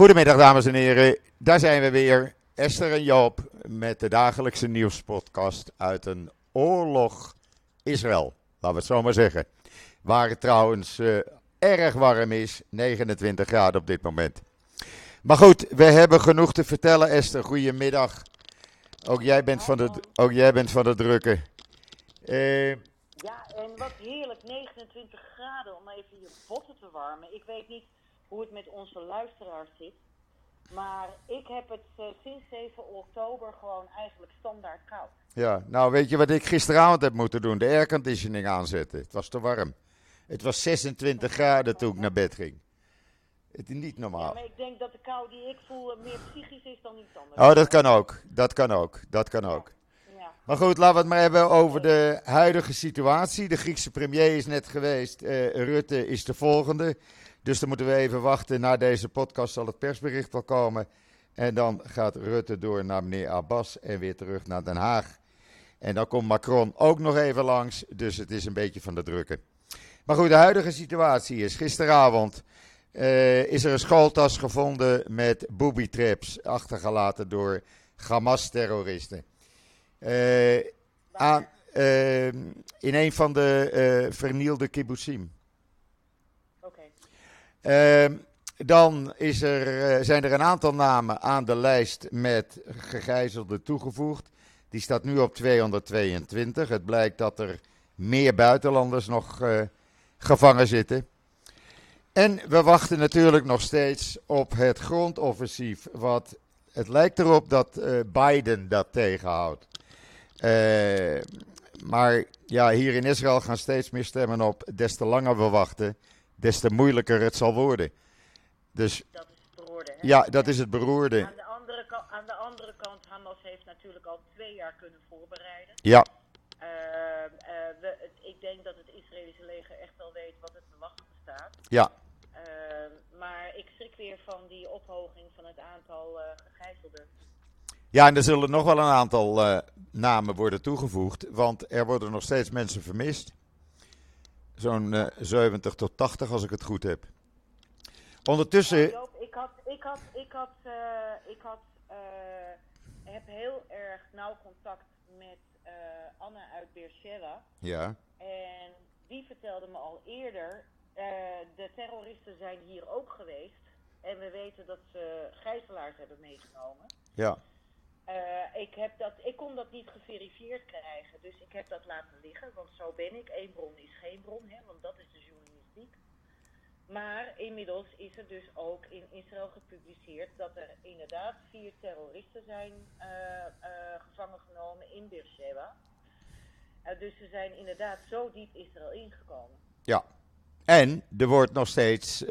Goedemiddag dames en heren, daar zijn we weer. Esther en Joop met de dagelijkse nieuwspodcast uit een oorlog Israël. Laten we het zo maar zeggen. Waar het trouwens uh, erg warm is, 29 graden op dit moment. Maar goed, we hebben genoeg te vertellen Esther. Goedemiddag. Ook jij bent, van de, ook jij bent van de drukke. Uh, ja, en wat heerlijk, 29 graden om even je botten te warmen. Ik weet niet hoe het met onze luisteraars zit. Maar ik heb het uh, sinds 7 oktober gewoon eigenlijk standaard koud. Ja, nou weet je wat ik gisteravond heb moeten doen? De airconditioning aanzetten. Het was te warm. Het was 26 graden toen ik naar bed ging. Het is niet normaal. Ja, maar ik denk dat de kou die ik voel meer psychisch is dan iets anders. Oh, dat kan ook. Dat kan ook. Dat kan ook. Ja. Maar goed, laten we het maar hebben over de huidige situatie. De Griekse premier is net geweest. Uh, Rutte is de volgende. Dus dan moeten we even wachten. Na deze podcast zal het persbericht wel komen. En dan gaat Rutte door naar meneer Abbas en weer terug naar Den Haag. En dan komt Macron ook nog even langs. Dus het is een beetje van de drukke. Maar goed, de huidige situatie is gisteravond. Uh, is er een schooltas gevonden met booby traps achtergelaten door Hamas-terroristen. Uh, uh, in een van de vernielde kibbutzim. Ehm, dan is er, eh, zijn er een aantal namen aan de lijst met gegijzelden toegevoegd. Die staat nu op 222. Het blijkt dat er meer buitenlanders nog uh, gevangen zitten. En we wachten natuurlijk nog steeds op het grondoffensief. Wat het lijkt erop dat uh, Biden dat tegenhoudt. Uh, maar ja, hier in Israël gaan steeds meer stemmen op. Des te langer we wachten, des te moeilijker het zal worden. Dus, dat is het beroerde. Hè? Ja, dat is het beroerde. Aan de, andere kant, aan de andere kant, Hamas heeft natuurlijk al twee jaar kunnen voorbereiden. Ja. Uh, uh, we, ik denk dat het Israëlische leger echt wel weet wat het te wachten staat. Ja. Uh, maar ik schrik weer van die ophoging van het aantal gegijzelden. Ja, en er zullen nog wel een aantal namen worden toegevoegd, want er worden nog steeds mensen vermist. Zo'n uh, eh, 70 tot 80 als ik het goed heb. Ondertussen. Ja, Joop, ik had, ik had, ik had, uh, ik had, uh, heb heel erg nauw contact met Anna uit Beersheba. Ja. En die vertelde me al eerder, de terroristen zijn hier ook geweest. En we weten dat ze gijzelaars hebben meegenomen. Ja. Uh, ik, heb dat, ik kon dat niet geverifieerd krijgen, dus ik heb dat laten liggen, want zo ben ik. Eén bron is geen bron, hè, want dat is de journalistiek. Maar inmiddels is er dus ook in Israël gepubliceerd dat er inderdaad vier terroristen zijn uh, uh, gevangen genomen in Beersheba. dus ze zijn inderdaad zo diep Israël ingekomen. Ja, en er wordt nog steeds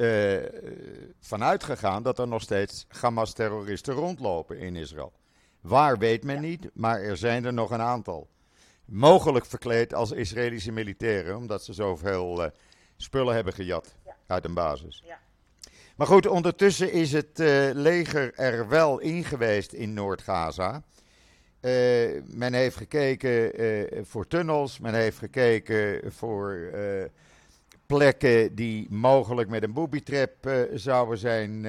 vanuit gegaan dat er nog steeds Hamas-terroristen rondlopen in Israël. Waar weet men niet, maar er zijn er nog een aantal. Mogelijk verkleed als Israëlische militairen, omdat ze zoveel uh, spullen hebben gejat uit een basis. Ja. Maar goed, ondertussen is het uh, leger er wel in geweest in Noord-Gaza. Uh, men heeft gekeken voor tunnels, men heeft gekeken voor plekken die mogelijk met een booby-trap zouden zijn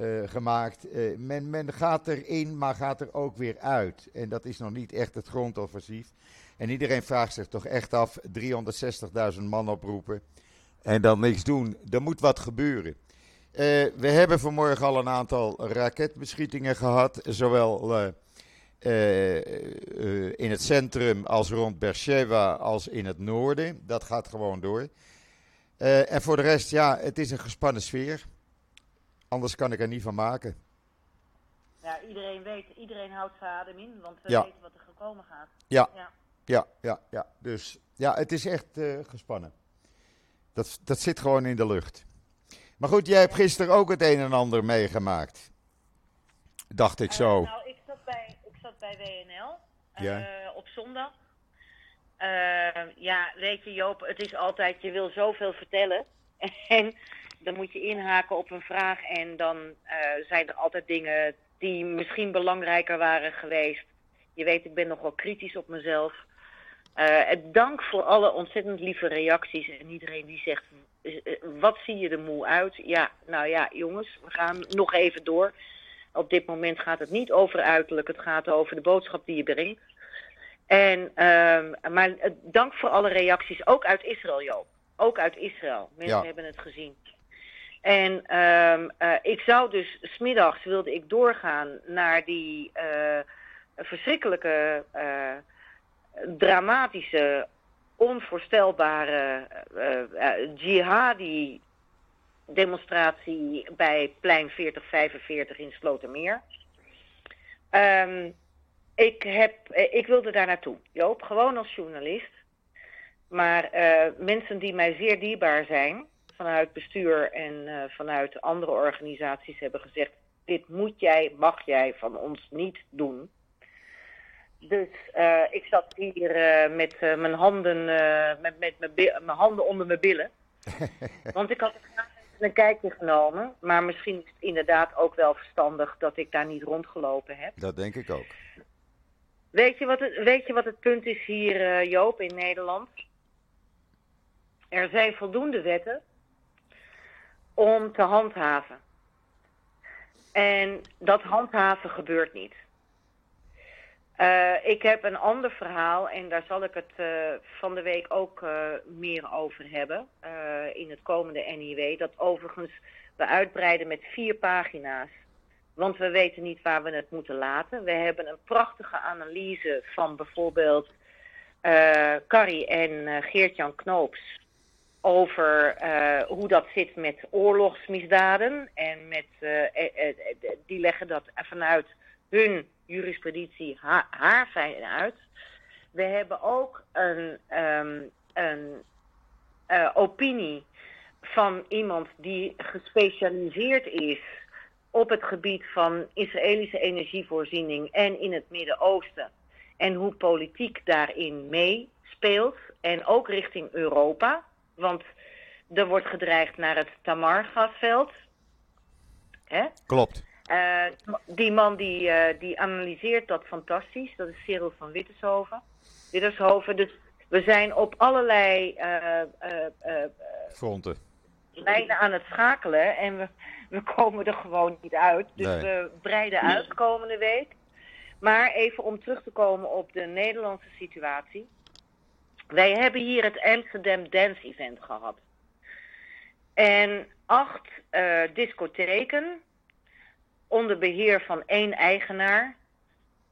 uh, gemaakt. Uh, men, men gaat erin, maar gaat er ook weer uit. En dat is nog niet echt het grondoffensief. En iedereen vraagt zich toch echt af: 360.000 man oproepen en dan niks doen. Er moet wat gebeuren. Uh, we hebben vanmorgen al een aantal raketbeschietingen gehad, zowel in het centrum als rond Beersheba als in het noorden. Dat gaat gewoon door. en voor de rest, ja, het is een gespannen sfeer. Anders kan ik er niet van maken. Ja, iedereen weet, iedereen houdt zijn adem in, want we weten wat er gekomen gaat. Ja, ja, ja, ja. ja. Dus ja, het is echt uh, gespannen. Dat, dat zit gewoon in de lucht. Maar goed, jij hebt gisteren ook het een en ander meegemaakt. Dacht ik zo. Uh, nou, ik zat bij, ik zat bij WNL uh, ja. op zondag. ja, weet je Joop, het is altijd, je wil zoveel vertellen. en dan moet je inhaken op een vraag en dan uh, zijn er altijd dingen die misschien belangrijker waren geweest. Je weet, ik ben nogal kritisch op mezelf. Uh, dank voor alle ontzettend lieve reacties en iedereen die zegt, wat zie je er moe uit? Ja, nou ja, jongens, we gaan nog even door. Op dit moment gaat het niet over uiterlijk, het gaat over de boodschap die je brengt. En, uh, maar dank voor alle reacties, ook uit Israël, Joop. Ook uit Israël. Mensen hebben het gezien. En uh, uh, ik zou dus, smiddags wilde ik doorgaan naar die uh, verschrikkelijke, uh, dramatische, onvoorstelbare jihadi demonstratie bij plein 4045 in Slotermeer. Um, ik, heb, ik wilde daar naartoe, Joop, gewoon als journalist. Maar mensen die mij zeer dierbaar zijn, vanuit bestuur en uh, vanuit andere organisaties hebben gezegd: dit moet jij, mag jij van ons niet doen. Dus uh, ik zat hier uh, met mijn handen, met, met mijn handen onder mijn billen. Want ik had graag een kijkje genomen. Maar misschien is het inderdaad ook wel verstandig dat ik daar niet rondgelopen heb. Dat denk ik ook. Weet je wat het, weet je wat het punt is hier, Joop, in Nederland? Er zijn voldoende wetten om te handhaven. En dat handhaven gebeurt niet. Uh, ik heb een ander verhaal en daar zal ik het uh, van de week ook uh, meer over hebben in het komende NIW. Dat overigens we uitbreiden met vier pagina's. Want we weten niet waar we het moeten laten. We hebben een prachtige analyse van bijvoorbeeld Carrie en Geert-Jan Knoops over uh, hoe dat zit met oorlogsmisdaden. En met, uh, die leggen dat vanuit hun jurisprudentie ha haar fijn uit. We hebben ook een, um, een opinie van iemand die gespecialiseerd is op het gebied van Israëlische energievoorziening en in het Midden-Oosten. En hoe politiek daarin meespeelt. En ook richting Europa. Want er wordt gedreigd naar het Tamar-gasveld. Klopt. Uh, die man die, uh, die analyseert dat fantastisch. Dat is Cyril van Wittershoven. Wittershoven. Dus we zijn op allerlei uh, fronten lijnen aan het schakelen. En we, we komen er gewoon niet uit. Dus nee. we breiden uit komende week. Maar even om terug te komen op de Nederlandse situatie. Wij hebben hier het Amsterdam Dance Event gehad. En acht uh, discotheken onder beheer van één eigenaar...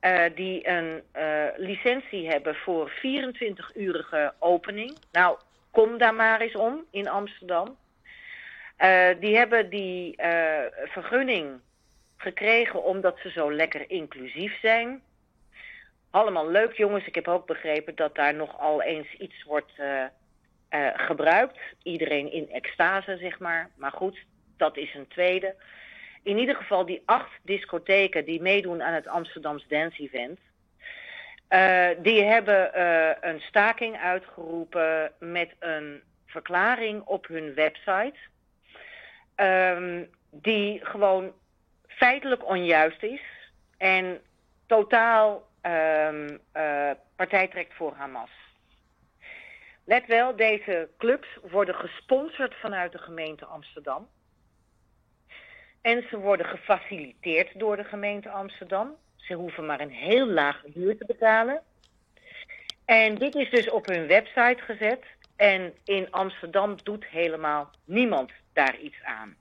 Uh, die een uh, licentie hebben voor 24-urige opening. Nou, kom daar maar eens om in Amsterdam. die hebben die vergunning gekregen omdat ze zo lekker inclusief zijn... Allemaal leuk, jongens. Ik heb ook begrepen dat daar nogal eens iets wordt uh, uh, gebruikt. Iedereen in extase, zeg maar. Maar goed, dat is een tweede. In ieder geval die acht discotheken die meedoen aan het Amsterdams Dance Event. Uh, die hebben een staking uitgeroepen met een verklaring op hun website. Um, die gewoon feitelijk onjuist is. En totaal um, uh, partij trekt voor Hamas. Let wel, deze clubs worden gesponsord vanuit de gemeente Amsterdam. En ze worden gefaciliteerd door de gemeente Amsterdam. Ze hoeven maar een heel lage huur te betalen. En dit is dus op hun website gezet. En in Amsterdam doet helemaal niemand daar iets aan.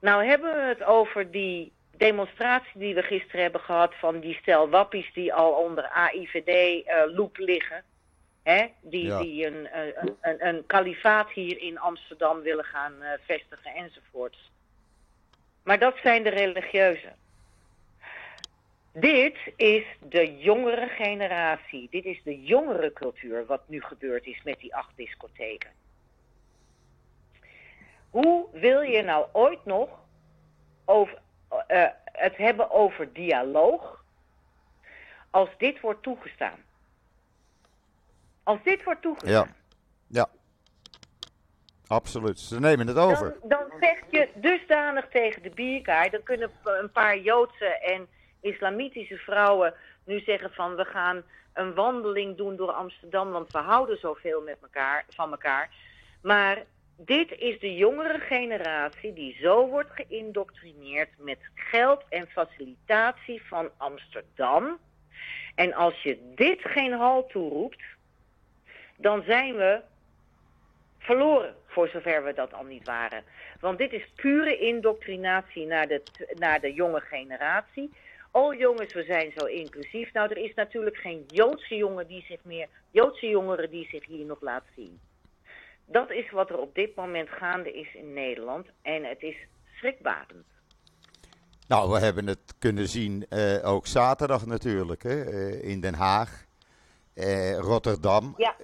Nou hebben we het over die demonstratie die we gisteren hebben gehad van die stel wappies die al onder AIVD-loep uh, liggen. Hè? Die, ja. die een, een, een, een, kalifaat hier in Amsterdam willen gaan uh, vestigen enzovoorts. Maar dat zijn de religieuzen. Dit is de jongere generatie. Dit is de jongere cultuur wat nu gebeurd is met die acht discotheken. Hoe wil je nou ooit nog over, uh, het hebben over dialoog als dit wordt toegestaan. Als dit wordt toegestaan. Ja, ja. Absoluut. Ze nemen het over. Dan, dan zeg je dusdanig tegen de bierkaai. Dan kunnen een paar Joodse en islamitische vrouwen nu zeggen van we gaan een wandeling doen door Amsterdam, want we houden zoveel met elkaar, van elkaar. Maar dit is de jongere generatie die zo wordt geïndoctrineerd met geld en facilitatie van Amsterdam. En als je dit geen halt toeroept, dan zijn we verloren, voor zover we dat al niet waren. Want dit is pure indoctrinatie naar de, naar de jonge generatie. Oh jongens, we zijn zo inclusief. Nou, er is natuurlijk geen Joodse jongen die zich meer, Joodse jongeren die zich hier nog laat zien. Dat is wat er op dit moment gaande is in Nederland. En het is schrikbarend. Nou, we hebben het kunnen zien uh, ook zaterdag natuurlijk hè, uh, in Den Haag. Uh, Rotterdam, Ja.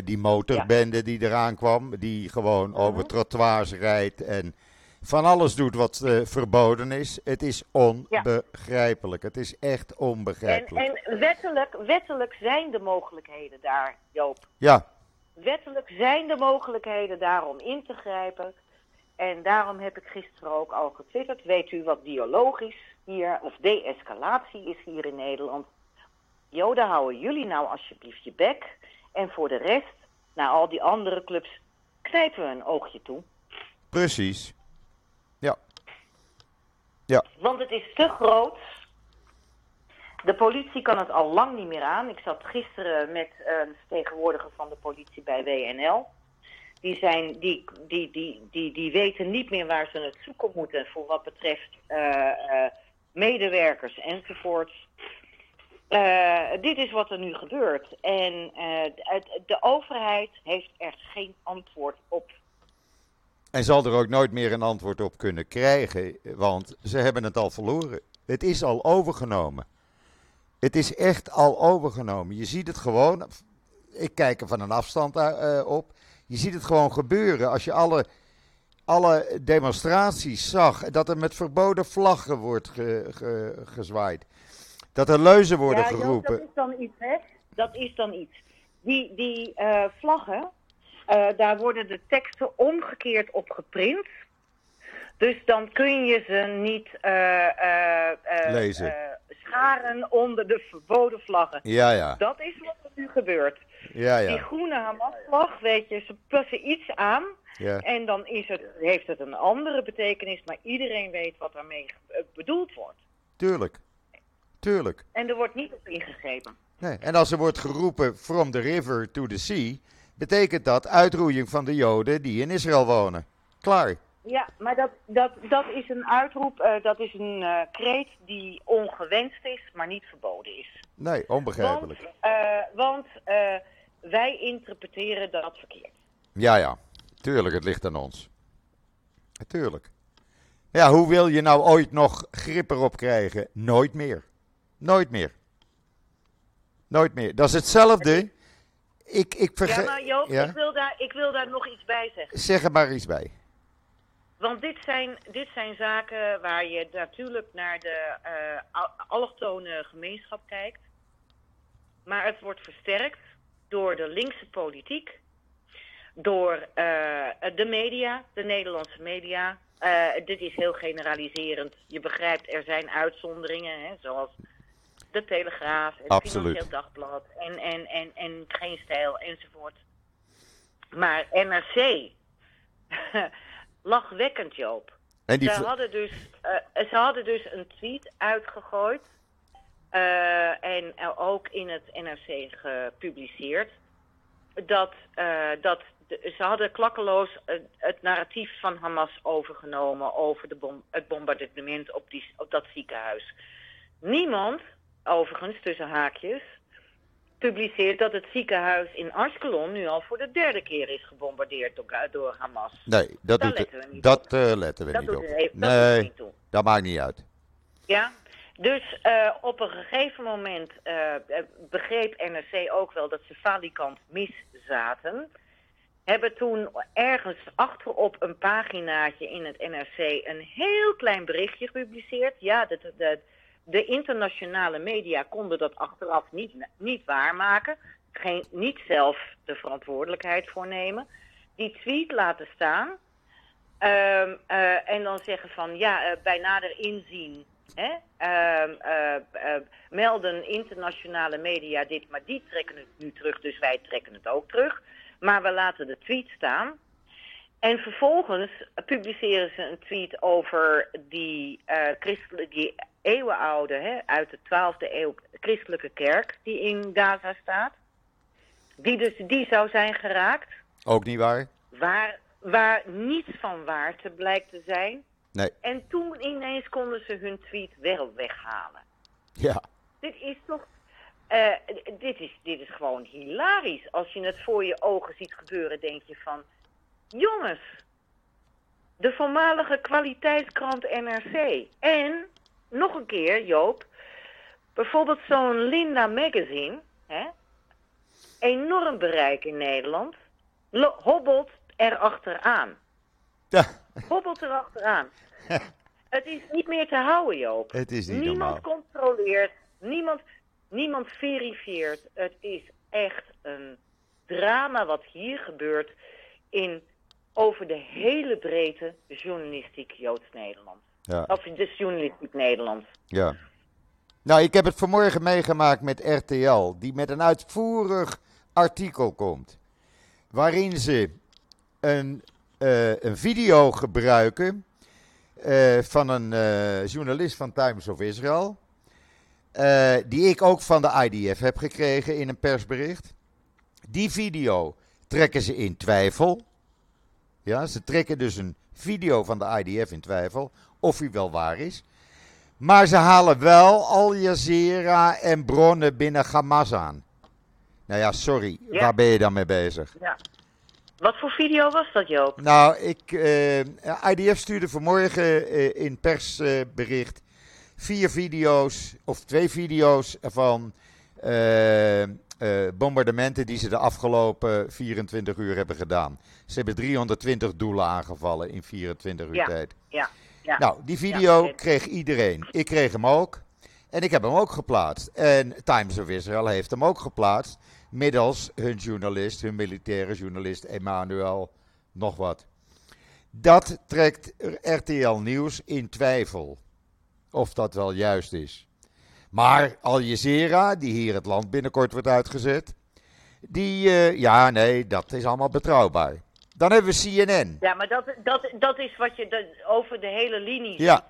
die motorbende die eraan kwam, die gewoon over trottoirs rijdt en van alles doet wat eh, verboden is. Het is onbegrijpelijk. Het is echt En, onbegrijpelijk. en wettelijk, wettelijk zijn de mogelijkheden daar, Joop. Ja, Wettelijk zijn de mogelijkheden daar om in te grijpen. En daarom heb ik gisteren ook al getwitterd. Weet u wat dialogisch hier, of de-escalatie is hier in Nederland? Joden, houden jullie nou alsjeblieft je bek. En voor de rest, naar al die andere clubs, knijpen we een oogje toe. precies. Ja. Ja, Want het is te groot. De politie kan het al lang niet meer aan. Ik zat gisteren met een vertegenwoordiger van de politie bij WNL. Die, zijn, die, die, die, die, weten niet meer waar ze het zoeken moeten voor wat betreft eh, eh, medewerkers enzovoorts. Eh, dit is wat er nu gebeurt. En het- de overheid heeft er geen antwoord op. En zal er ook nooit meer een antwoord op kunnen krijgen, want ze hebben het al verloren. Het is al overgenomen. Het is echt al overgenomen. Je ziet het gewoon. Ik kijk er van een afstand eh, op. Je ziet het gewoon gebeuren. Als je alle, alle demonstraties zag, dat er met verboden vlaggen wordt ge- ge- gezwaaid. Dat er leuzen worden ja, geroepen. dat is dan iets, hè? Dat is dan iets. Die, die eh, vlaggen, eh, daar worden de teksten omgekeerd op geprint. Dus dan kun je ze niet eh, eh, eh, Lezen. Scharen onder de verboden vlaggen. Ja, ja. Dat is wat er nu gebeurt. Ja, Die ja. groene Hamas-vlag, weet je, ze passen iets aan. ja. En dan is het, heeft het een andere betekenis, maar iedereen weet wat daarmee eh, bedoeld wordt. Tuurlijk. Tuurlijk. En er wordt niet op ingegrepen. Nee. En als er wordt geroepen from the river to the sea, betekent dat uitroeiing van de Joden die in Israël wonen. Klaar. Ja, maar dat, dat, dat is een uitroep, eh, dat is een eh, kreet die ongewenst is, maar niet verboden is. Nee, Want, onbegrijpelijk. want eh, wij interpreteren dat verkeerd. Ja, ja. Tuurlijk, het ligt aan ons. Tuurlijk. Ja, hoe wil je nou ooit nog grip erop krijgen? Nooit meer. Nooit meer. Nooit meer. Dat is hetzelfde. Ik, ik Ja, maar Joop, Ja? ik, wil daar, ik wil daar nog iets bij zeggen. Zeg er maar iets bij. Want dit zijn, dit zijn zaken waar je natuurlijk naar de al- allochtone gemeenschap kijkt. Maar het wordt versterkt door de linkse politiek, door eh, de media, de Nederlandse media. Eh, dit is heel generaliserend. Je begrijpt, er zijn uitzonderingen, hè, zoals de Telegraaf, het Absoluut. Financieel Dagblad en, en, en, en Geen Stijl enzovoort. Maar NRC, lachwekkend Joop. En die, Ze hadden, dus, eh, ze hadden dus een tweet uitgegooid. eh, en ook in het NRC gepubliceerd. Dat, eh, dat de- ze hadden klakkeloos het narratief van Hamas overgenomen over de bom, het bombardement op, die, op dat ziekenhuis. Niemand, overigens tussen haakjes, publiceert dat het ziekenhuis in Ashkelon nu al voor de derde keer is gebombardeerd door, door Hamas. nee, dat Daar doet letten we niet dat eh, letten we Dat niet doet op. dat Nee, niet toe. dat maakt niet uit. Ja, dus eh, op een gegeven moment eh, begreep NRC ook wel dat ze falikant mis zaten. Hebben toen ergens achterop een paginaatje in het NRC een heel klein berichtje gepubliceerd. Ja, de, de, de, internationale media konden dat achteraf niet, niet waarmaken. Geen, niet zelf de verantwoordelijkheid voor nemen. Die tweet laten staan. Ehm, eh, en dan zeggen van ja, eh, bij nader inzien hè, ehm, eh, eh, melden internationale media dit, maar die trekken het nu terug, dus wij trekken het ook terug. Maar we laten de tweet staan. En vervolgens publiceren ze een tweet over die, uh, christelijke, die eeuwenoude, hè, uit de 12e eeuw, christelijke kerk die in Gaza staat. Die dus die zou zijn geraakt. Ook niet waar? Waar, waar niets van waar te blijkt te zijn. Nee. En toen ineens konden ze hun tweet wel weghalen. Ja. Dit is toch. Uh, dit, is, dit is gewoon hilarisch. Als je het voor je ogen ziet gebeuren, denk je van. Jongens, de voormalige kwaliteitskrant NRC. En, nog een keer, Joop. Bijvoorbeeld zo'n Linda Magazine. Hè, enorm bereik in Nederland. Hobbelt erachteraan. Ja. Hobbelt erachteraan. Het is niet meer te houden, Joop. Het is niet niemand normaal. controleert, niemand, niemand verifieert. Het is echt een drama wat hier gebeurt in over de hele breedte journalistiek Joods-Nederland. Ja. Of dus journalistiek Nederland. Ja. Nou, ik heb het vanmorgen meegemaakt met RTL, die met een uitvoerig artikel komt. Waarin ze een, uh, een video gebruiken uh, van een uh, journalist van Times of Israel. die ik ook van de IDF heb gekregen in een persbericht. Die video trekken ze in twijfel. Ja, ze trekken dus een video van de IDF in twijfel of hij wel waar is. Maar ze halen wel Al Jazeera en bronnen binnen Hamas aan. Nou ja, sorry, Ja. waar ben je dan mee bezig? Ja. Wat voor video was dat, Joop? Nou, ik, eh, IDF stuurde vanmorgen eh, in persbericht vier video's, of twee video's van eh, bombardementen die ze de afgelopen 24 uur hebben gedaan. Ze hebben 320 doelen aangevallen in 24 uur Ja. tijd. Ja. ja. Nou, die video Ja. kreeg iedereen. Ik kreeg hem ook. En ik heb hem ook geplaatst. En Times of Israel heeft hem ook geplaatst. Middels hun journalist, hun militaire journalist Emmanuel, nog wat. Dat trekt RTL Nieuws in twijfel. Of dat wel juist is. Maar Al Jazeera, die hier het land binnenkort wordt uitgezet. Die, eh, ja, nee, dat is allemaal betrouwbaar. Dan hebben we CNN. Ja, maar dat, dat, dat is wat je de- over de hele linie ziet. Ja,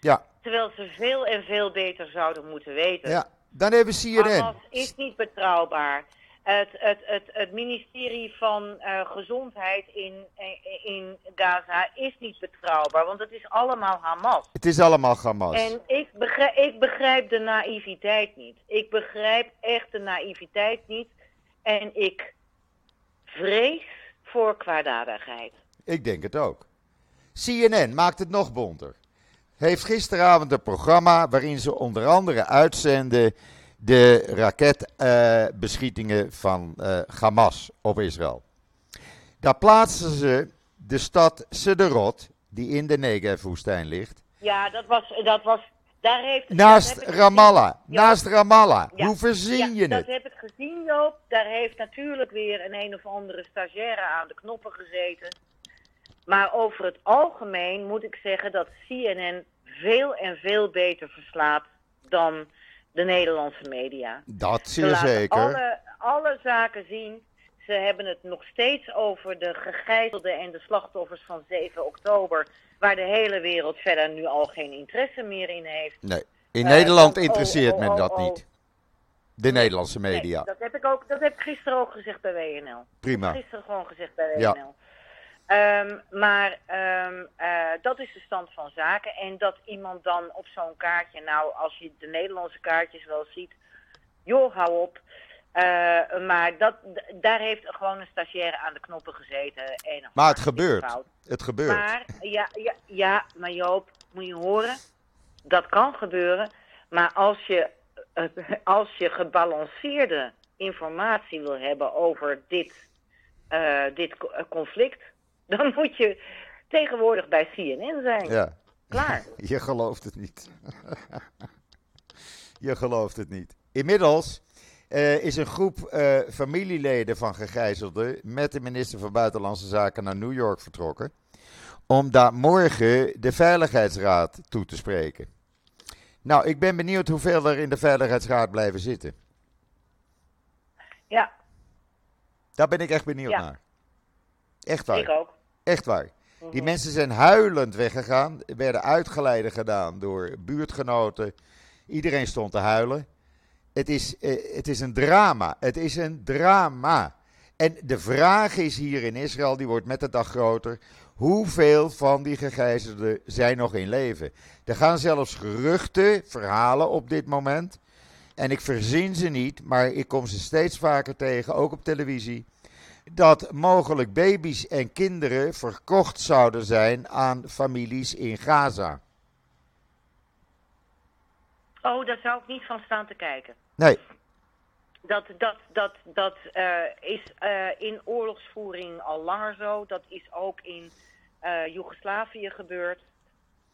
ja, Terwijl ze veel en veel beter zouden moeten weten. ja. Dan hebben we CNN. Hamas is niet betrouwbaar. Het, het, het, het ministerie van eh, Gezondheid in, in, in Gaza is niet betrouwbaar, want het is allemaal Hamas. Het is allemaal Hamas. En ik begrijp, ik begrijp de naïviteit niet. Ik begrijp echt de naïviteit niet. En ik vrees voor kwaadaardigheid. Ik denk het ook. CNN maakt het nog bonter. Heeft gisteravond een programma waarin ze onder andere uitzenden de raketbeschietingen van eh, Hamas op Israël. Daar plaatsen ze de stad Sederot, die in de Negev-woestijn ligt, Ja, dat was, dat was, daar heeft... naast dat Ramallah. Ja. Naast Ramallah. Ja. Hoe verzin Ja, je dat het? heb ik gezien, Joop. Daar heeft natuurlijk weer een een of andere stagiaire aan de knoppen gezeten. Maar over het algemeen moet ik zeggen dat CNN veel en veel beter verslaat dan de Nederlandse media. Dat Ze zeer laten zeker. Alle, alle zaken zien. Ze hebben het nog steeds over de gegijzelden en de slachtoffers van 7 oktober. Waar de hele wereld verder nu al geen interesse meer in heeft. Nee, in Eh, Nederland want- interesseert oh, men oh, dat oh, niet. De Nederlandse Nee, media. dat, heb ik ook, dat heb ik gisteren ook gezegd bij WNL. Prima. Gisteren gewoon gezegd bij Ja. Ehm, maar ehm, eh, dat is de stand van zaken. En dat iemand dan op zo'n kaartje, nou, als je de Nederlandse kaartjes wel ziet, joh, hou op. Eh, maar dat, daar heeft gewoon een stagiaire aan de knoppen gezeten. En Maar het gebeurt. fout. Het gebeurt. Maar, ja, ja, ja, maar Joop, moet je horen, dat kan gebeuren. Maar als je, eh, als je gebalanceerde informatie wil hebben over dit, dit co- conflict, dan moet je tegenwoordig bij CNN zijn. Ja. Klaar. Je gelooft het niet. Je gelooft het niet. Inmiddels eh, is een groep eh, familieleden van gegijzelden met de minister van Buitenlandse Zaken naar New York vertrokken. Om daar morgen de Veiligheidsraad toe te spreken. Nou, ik ben benieuwd hoeveel er in de Veiligheidsraad blijven zitten. Ja, Daar ben ik echt benieuwd Ja. naar. Echt waar. ik ook. Echt waar. Die mensen zijn huilend weggegaan, werden uitgeleiden gedaan door buurtgenoten. Iedereen stond te huilen. Het is, eh, het is een drama. Het is een drama. En de vraag is hier in Israël, die wordt met de dag groter. Hoeveel van die gegijzelden zijn nog in leven? Er gaan zelfs geruchten, verhalen op dit moment. En ik verzin ze niet, maar ik kom ze steeds vaker tegen, ook op televisie. Dat mogelijk baby's en kinderen verkocht zouden zijn aan families in Gaza. Oh, daar zou ik niet van staan te kijken. Nee. Dat, dat, dat, dat uh, is uh, in oorlogsvoering al langer zo. Dat is ook in uh, Joegoslavië gebeurd.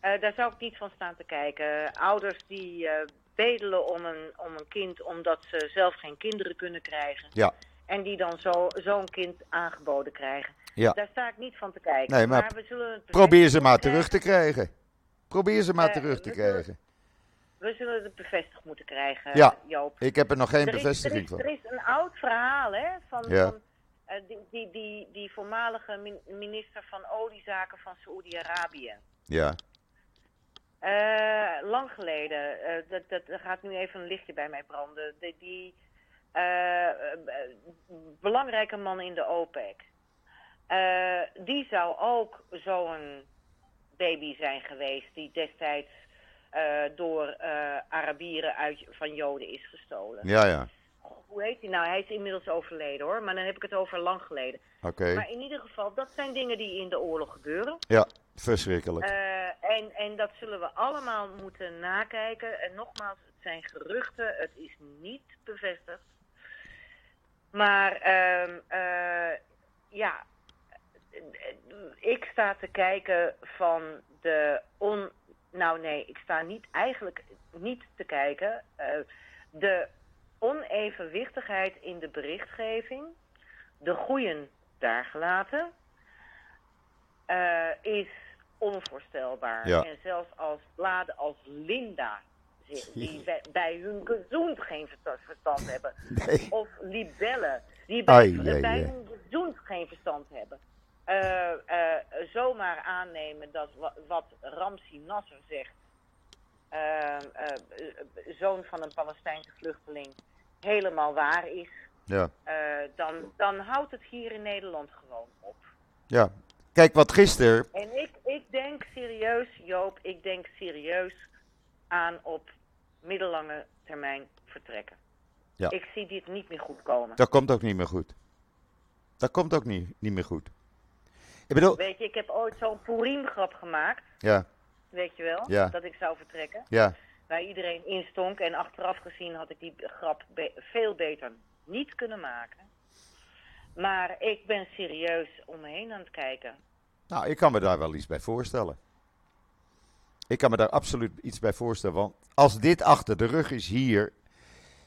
daar zou ik niet van staan te kijken. Ouders die bedelen om een, om een kind omdat ze zelf geen kinderen kunnen krijgen. Ja. En die dan zo, zo'n kind aangeboden krijgen. Ja. Daar sta ik niet van te kijken. Nee, maar, maar we zullen het probeer ze maar terug te krijgen. Probeer ze maar terug te krijgen. We zullen het bevestigd moeten krijgen, ja, Joop. ik heb er nog geen er is, bevestiging er is, van. Er is een oud verhaal hè, van, Ja. van eh, die, die, die, die voormalige min- minister van oliezaken van Saoedi-Arabië. Ja, Eh, lang geleden, eh, dat, dat, er gaat nu even een lichtje bij mij branden. Die, die eh, eh, belangrijke man in de OPEC. Eh, die zou ook zo'n baby zijn geweest die destijds eh, door eh, Arabieren uit, van Joden is gestolen. ja, ja. Hoe heet hij nou? Hij is inmiddels overleden hoor, maar dan heb ik het over lang geleden. Oké. Maar in ieder geval, dat zijn dingen die in de oorlog gebeuren. Ja, verschrikkelijk. Eh, en, en dat zullen we allemaal moeten nakijken. En nogmaals, het zijn geruchten, het is niet bevestigd. Maar ehm, eh, ja, ik sta te kijken van de on... Nou nee, ik sta niet eigenlijk niet te kijken. eh, de onevenwichtigheid in de berichtgeving, de goeien daar gelaten, eh, is onvoorstelbaar. Ja. En zelfs als bladen als Linda, die bij, hun gezoend geen versta- verstand hebben, Nee. of libellen, die bij, Ai, hun gezoend geen verstand hebben, zomaar aannemen dat wa- wat Ramsi Nasser zegt, eh, eh, zoon van een Palestijnse vluchteling, helemaal waar is, Ja, eh, dan, dan houdt het hier in Nederland gewoon op. ja. Kijk, wat gisteren. En ik, ik denk serieus, Joop, ik denk serieus aan op middellange termijn vertrekken. Ja. Ik zie dit niet meer goed komen. Dat komt ook niet meer goed. Dat komt ook niet, niet meer goed. Ik bedoel, Weet je, ik heb ooit zo'n Purim-grap gemaakt, ja, weet je wel, Ja. dat ik zou vertrekken. ja, Waar iedereen instonk en achteraf gezien had ik die grap be- veel beter niet kunnen maken. Maar ik ben serieus om me heen aan het kijken. nou, ik kan me daar wel iets bij voorstellen. Ik kan me daar absoluut iets bij voorstellen. Want als dit achter de rug is hier,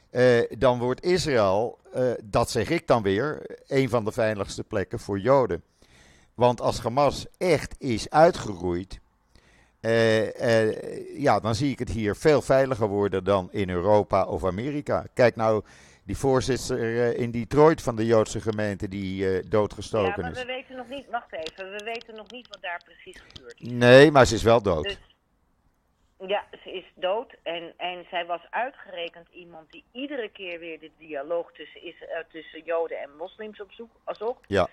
eh, dan wordt Israël, eh, dat zeg ik dan weer, een van de veiligste plekken voor Joden. Want als Hamas echt is uitgeroeid, eh, ja, dan zie ik het hier veel veiliger worden dan in Europa of Amerika. Kijk nou, die voorzitter in Detroit van de Joodse gemeente die eh, Ja, doodgestoken maar is. we weten nog niet, wacht even, we weten nog niet wat daar precies gebeurd is. Nee, maar ze is wel dood. Dus, ja, ze is dood en, en zij was uitgerekend iemand die iedere keer weer de dialoog tussen, is, eh, tussen Joden en moslims op zoek zocht. Ja,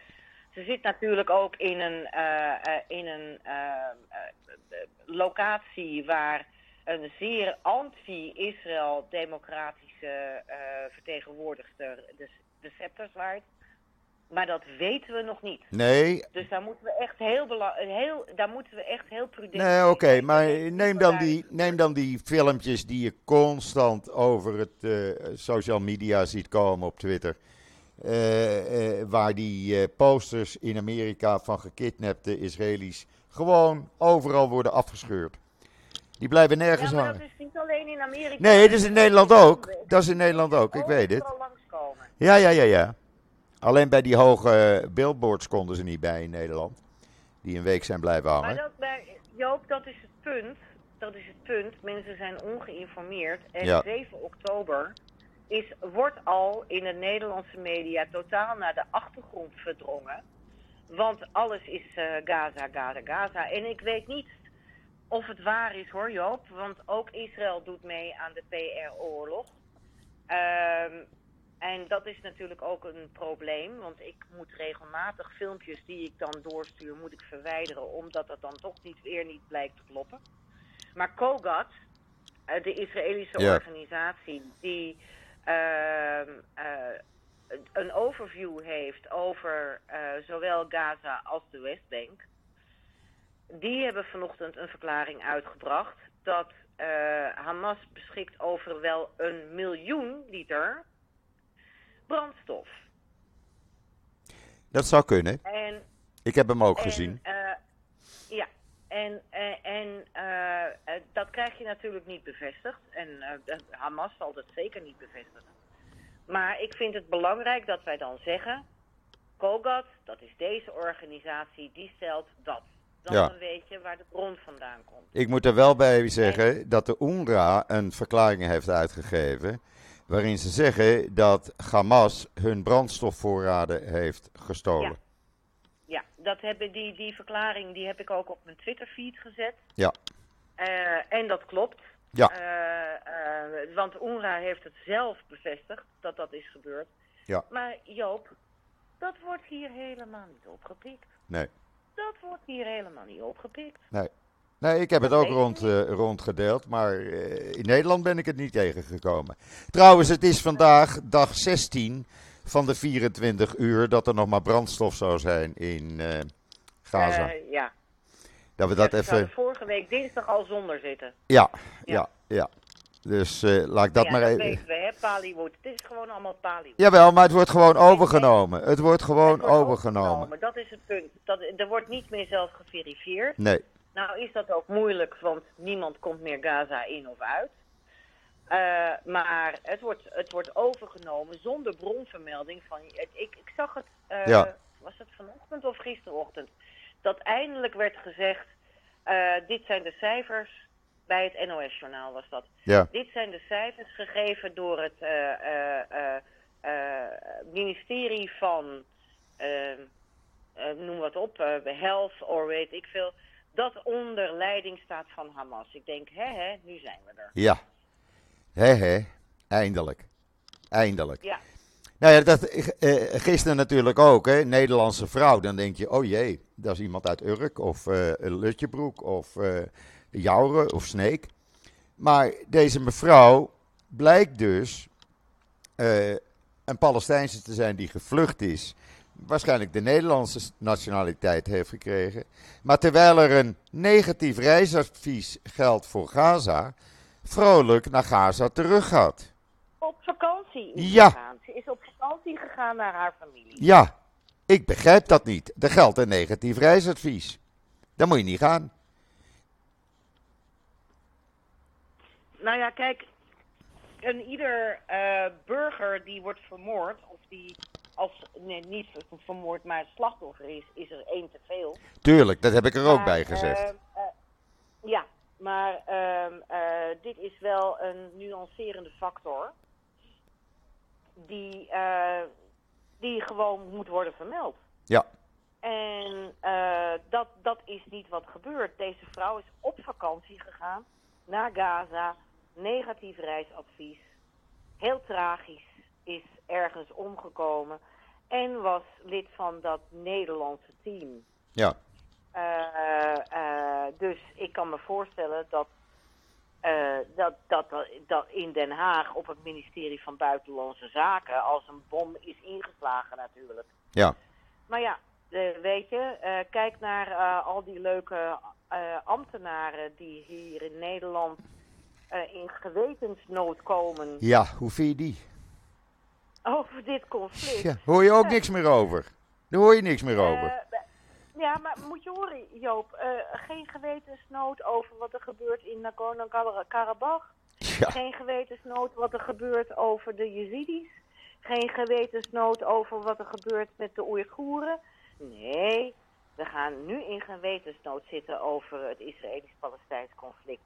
Ze zit natuurlijk ook in een, eh, eh, in een eh, eh, eh, locatie waar een zeer anti-Israël democratische eh, vertegenwoordigster de, de scepter zwaait. Maar dat weten we nog niet. nee, Dus daar moeten we echt heel, bela- heel, daar moeten we echt heel prudent Nee, in oké, maar neem dan, die, neem dan die filmpjes die je constant over het eh, social media ziet komen op Twitter. eh, eh, waar die eh, posters in Amerika van gekidnapte Israëli's gewoon overal worden afgescheurd. Die blijven nergens Ja, maar dat hangen. is niet alleen in Amerika. Nee, dat is in Nederland ook. Dat is in Nederland ook, ik weet het. Ja, ja, ja, ja. Alleen bij die hoge billboards konden ze niet bij in Nederland. Die een week zijn blijven Maar hangen. dat, bij, Joop, dat is het punt. Dat is het punt. Mensen zijn ongeïnformeerd. En Ja. 7 oktober is, wordt al in de Nederlandse media totaal naar de achtergrond verdrongen. Want alles is uh, Gaza, Gaza, Gaza. En ik weet niet of het waar is hoor, Joop. Want ook Israël doet mee aan de PR-oorlog. Ehm, en dat is natuurlijk ook een probleem. Want ik moet regelmatig filmpjes die ik dan doorstuur, moet ik verwijderen. Omdat dat dan toch niet weer niet blijkt te kloppen. Maar Kogat, uh, de Israëlische Ja. organisatie, die ehm, eh, een overview heeft over eh, zowel Gaza als de Westbank. Die hebben vanochtend een verklaring uitgebracht dat eh, Hamas beschikt over wel een miljoen liter brandstof. Dat zou kunnen. En Ik heb hem ook en, gezien. eh, ja, en, en, en eh, eh, dat krijg je natuurlijk niet bevestigd. En eh, de- Hamas zal dat zeker niet bevestigen. Maar ik vind het belangrijk dat wij dan zeggen... Kogat, dat is deze organisatie, die stelt dat. Dan Ja. weet je waar de bron vandaan komt. Ik moet er wel bij zeggen dat de UNRWA een verklaring heeft uitgegeven. Waarin ze zeggen dat Hamas hun brandstofvoorraden heeft gestolen. Ja, dat hebben die, die verklaring die heb ik ook op mijn Twitter-feed gezet. Ja. Eh, en dat klopt. Ja. Eh, eh, want UNRWA heeft het zelf bevestigd dat dat is gebeurd. Ja. Maar Joop, dat wordt hier helemaal niet opgepikt. Nee. Dat wordt hier helemaal niet opgepikt. Nee, ik heb het ook rond, eh, rondgedeeld, maar eh, in Nederland ben ik het niet tegengekomen. Trouwens, het is vandaag dag 16 van de 24 uur dat er nog maar brandstof zou zijn in eh, Gaza. Ja. dat we dat zouden even. vorige week dinsdag al zonder zitten. Ja, Ja. ja, ja. Dus laat ik dat ja, maar dat even. weten we, hè, Paliwood. Het is gewoon allemaal Paliwood. Jawel, maar het wordt gewoon overgenomen. Het wordt gewoon Het wordt overgenomen. Dat is het punt. Dat, er wordt niet meer zelf geverifieerd. Nee, Nou is dat ook moeilijk, want niemand komt meer Gaza in of uit. Eh, maar het wordt, het wordt overgenomen zonder bronvermelding. Van, ik, ik, zag het, eh, Ja. was het vanochtend of gisterochtend, dat eindelijk werd gezegd, eh, dit zijn de cijfers, bij het NOS-journaal was dat. ja, Dit zijn de cijfers gegeven door het ministerie van, noem wat op, health or weet ik veel. Dat onder leiding staat van Hamas. Ik denk, hè hè, nu zijn we er. ja. Hé, hé. Eindelijk. Eindelijk. Ja, Nou ja, dat eh, gisteren natuurlijk ook, hè. Nederlandse vrouw. Dan denk je, oh jee, dat is iemand uit Urk of eh Lutjebroek of Jouren of Sneek. Maar deze mevrouw blijkt dus een Palestijnse te zijn die gevlucht is. Waarschijnlijk de Nederlandse nationaliteit heeft gekregen. Maar terwijl er een negatief reisadvies geldt voor Gaza, vrolijk naar Gaza terug gaat. op vakantie is Ja. gegaan. Ze is op vakantie gegaan naar haar familie. Ja, ik begrijp dat niet. Er geldt een negatief reisadvies. Dan moet je niet gaan. Nou ja, kijk, een ieder eh, burger die wordt vermoord, of die als, nee, niet ver- vermoord, maar slachtoffer is, is er één te veel. Tuurlijk, dat heb ik er ook bij gezegd. eh, eh, ja, maar ehm, eh, dit is wel een nuancerende factor die, eh, die gewoon moet worden vermeld. Ja, En dat, dat is niet wat gebeurt. Deze vrouw is op vakantie gegaan naar Gaza. Negatief reisadvies. Heel tragisch. Is ergens omgekomen. En was lid van dat Nederlandse team. ja, Eh, eh, dus ik kan me voorstellen dat, eh, dat, dat, dat, dat in Den Haag op het ministerie van Buitenlandse Zaken als een bom is ingeslagen natuurlijk. ja. Maar ja, weet je, kijk naar al die leuke ambtenaren die hier in Nederland in gewetensnood komen Ja, hoe vind je die? Over dit conflict. Ja, hoor je ook niks meer over. Daar hoor je niks meer over. Eh, ja, maar moet je horen, Joop, eh, geen gewetensnood over wat er gebeurt in Nagorno-Karabakh. Ja, Geen gewetensnood wat er gebeurt over de Yazidis. Geen gewetensnood over wat er gebeurt met de Oeigoeren. Nee, we gaan nu in gewetensnood zitten over het Israëlisch-Palestijns conflict.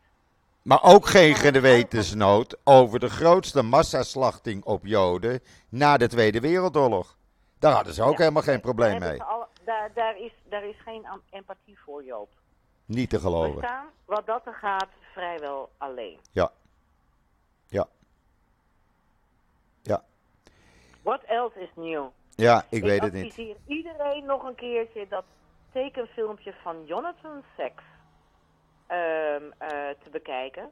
Maar ook geen gewetensnood over de grootste massaslachting op Joden na de Tweede Wereldoorlog. Daar hadden ze ook Ja, helemaal geen probleem mee. alle- daar daar, is, daar is geen empathie voor, Joop. Niet te geloven. We staan, wat dat er gaat, vrijwel alleen. Ja. Ja. Ja. What else is new? Ja, ik, weet het niet. Ik adviseer iedereen nog een keertje dat tekenfilmpje van Jonathan Sacks ehm, uh, te bekijken.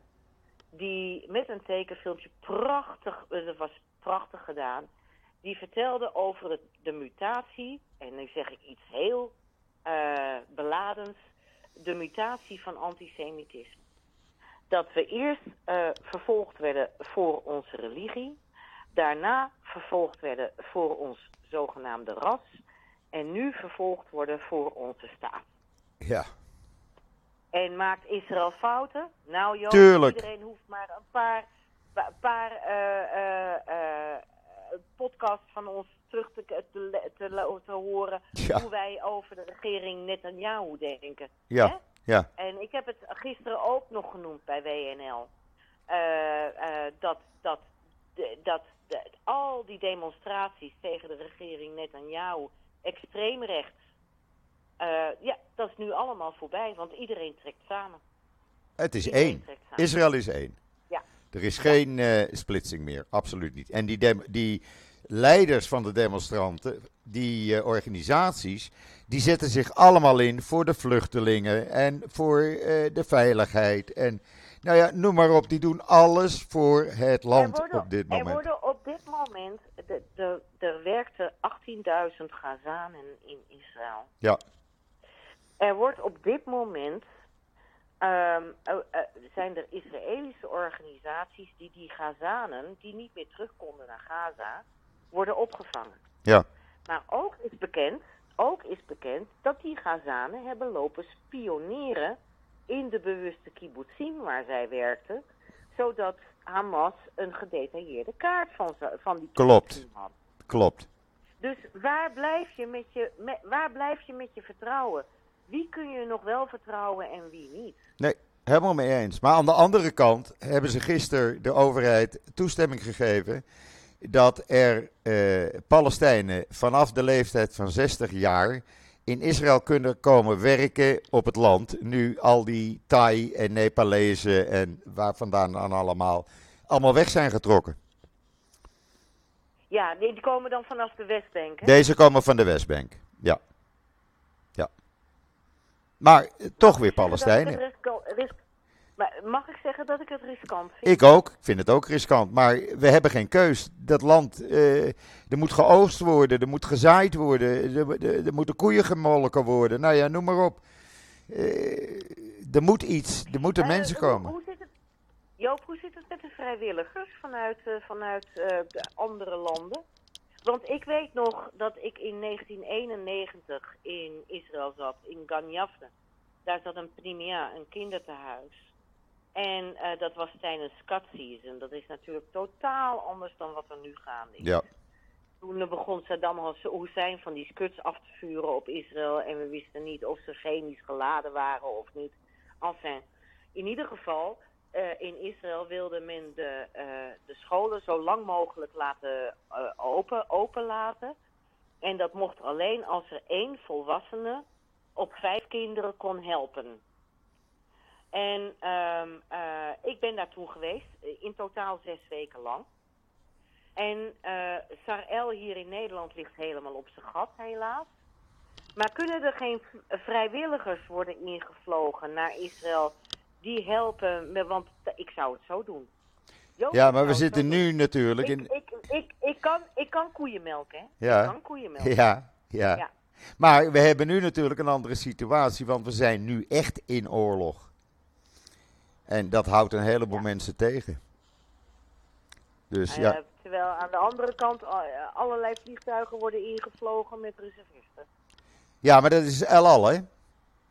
Die met een tekenfilmpje prachtig, dat eh, was prachtig gedaan. Die vertelde over de mutatie, en nu zeg ik iets heel uh, beladends, de mutatie van antisemitisme. Dat we eerst vervolgd werden voor onze religie, daarna vervolgd werden voor ons zogenaamde ras en nu vervolgd worden voor onze staat. Ja. En maakt Israël fouten? Nou joh, Tuurlijk. iedereen hoeft maar een paar, paar uh, uh, podcasts van ons terug te, te, te, te horen ja. hoe wij over de regering Netanyahu denken. Ja, Hè? ja. En ik heb het gisteren ook nog genoemd bij WNL. dat, dat, de, dat de, al die demonstraties tegen de regering Netanyahu, extreem rechts, uh, ja, dat is nu allemaal voorbij, want iedereen trekt samen. Het is Iedereen één. Israël is één. Ja. Er is geen uh, splitsing meer, absoluut niet. En die, die leiders van de demonstranten, die uh, organisaties, die zetten zich allemaal in voor de vluchtelingen en voor de veiligheid. En nou ja, noem maar op, die doen alles voor het land worden, op dit moment. Er worden op dit moment, de, de, er werkten 18.000 Gazanen in Israël. Ja. Er wordt op dit moment, um, uh, uh, zijn er Israëlische organisaties die die Gazanen, die niet meer terug konden naar Gaza, worden opgevangen. Ja. Maar ook is bekend, ook is bekend dat die Gazanen hebben lopen spioneren in de bewuste kibbutzim waar zij werkten, zodat Hamas een gedetailleerde kaart van, van die Klopt. had. Klopt. Dus waar blijf, je met je, met, waar blijf je met je vertrouwen? Wie kun je nog wel vertrouwen en wie niet? Nee, helemaal mee eens. Maar aan de andere kant hebben ze gisteren de overheid toestemming gegeven dat er eh, Palestijnen vanaf de leeftijd van 60 jaar in Israël kunnen komen werken op het land. Nu al die Thai en Nepalezen en waar vandaan dan allemaal, allemaal weg zijn getrokken. Ja, die, komen dan vanaf de Westbank. Hè? Deze komen van de Westbank, ja. Maar eh, toch weer Palestijnen. Maar mag ik zeggen dat ik het riskant vind? Ik ook. Ik vind het ook riskant. Maar we hebben geen keus. Dat land, uh, er moet geoogst worden, er moet gezaaid worden, er, er, er moeten koeien gemolken worden. Nou ja, noem maar op. Uh, er moet iets, er moeten uh, mensen komen. Hoe zit het, Joop, hoe zit het met de vrijwilligers vanuit, vanuit andere landen? Want ik weet nog dat ik in 1991 in Israël zat, in Gan Yafne. Daar zat een primia, een kindertehuis. En uh, dat was tijdens cut season. Dat is natuurlijk totaal anders dan wat er nu gaande is. Ja. Toen begon Saddam Hussein van die skuts af te vuren op Israël. En we wisten niet of ze chemisch geladen waren of niet. Enfin, in ieder geval, uh, in Israël wilde men de, uh, de scholen zo lang mogelijk laten open, openlaten. En dat mocht alleen als er één volwassene op vijf kinderen kon helpen. En uh, ik ben daar toen geweest, in totaal zes weken lang. En uh, Sarel hier in Nederland ligt helemaal op zijn gat, helaas. Maar kunnen er geen vrijwilligers worden ingevlogen naar Israël die helpen? Me, want ik zou het zo doen. Ja, maar we zitten nu natuurlijk in... Ik, ik, ik, ik, kan, ik kan koeien melken, hè? Ja. Ik kan koeien melken. Ja, ja, ja. Maar we hebben nu natuurlijk een andere situatie, want we zijn nu echt in oorlog. En dat houdt een heleboel ja. mensen tegen. Dus uh, ja. Terwijl aan de andere kant allerlei vliegtuigen worden ingevlogen met reservisten. Ja, maar dat is El Al, hè?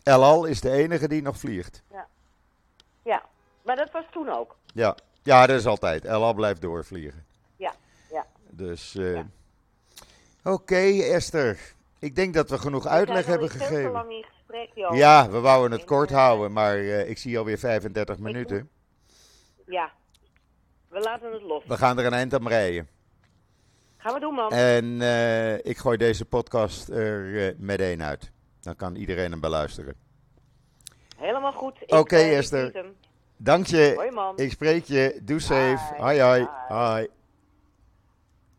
El Al is de enige die nog vliegt. Ja. Maar dat was toen ook. Ja, ja dat is altijd. El Al blijft doorvliegen. Ja, ja. Dus, uh, ja. oké okay, Esther. Ik denk dat we genoeg uitleg hebben gegeven. Te lang in gesprek, joh. Ja, we wouden het kort houden, maar uh, ik zie alweer 35 minuten. Ja, we laten het los. We gaan er een eind aan rijden. Gaan we doen, man. En eh, ik gooi deze podcast er meteen uit. Dan kan iedereen hem beluisteren. Helemaal goed. Oké, okay, Esther. Dank je. Hoi, man. Ik spreek je. Doe safe. Hoi, hoi. Hoi.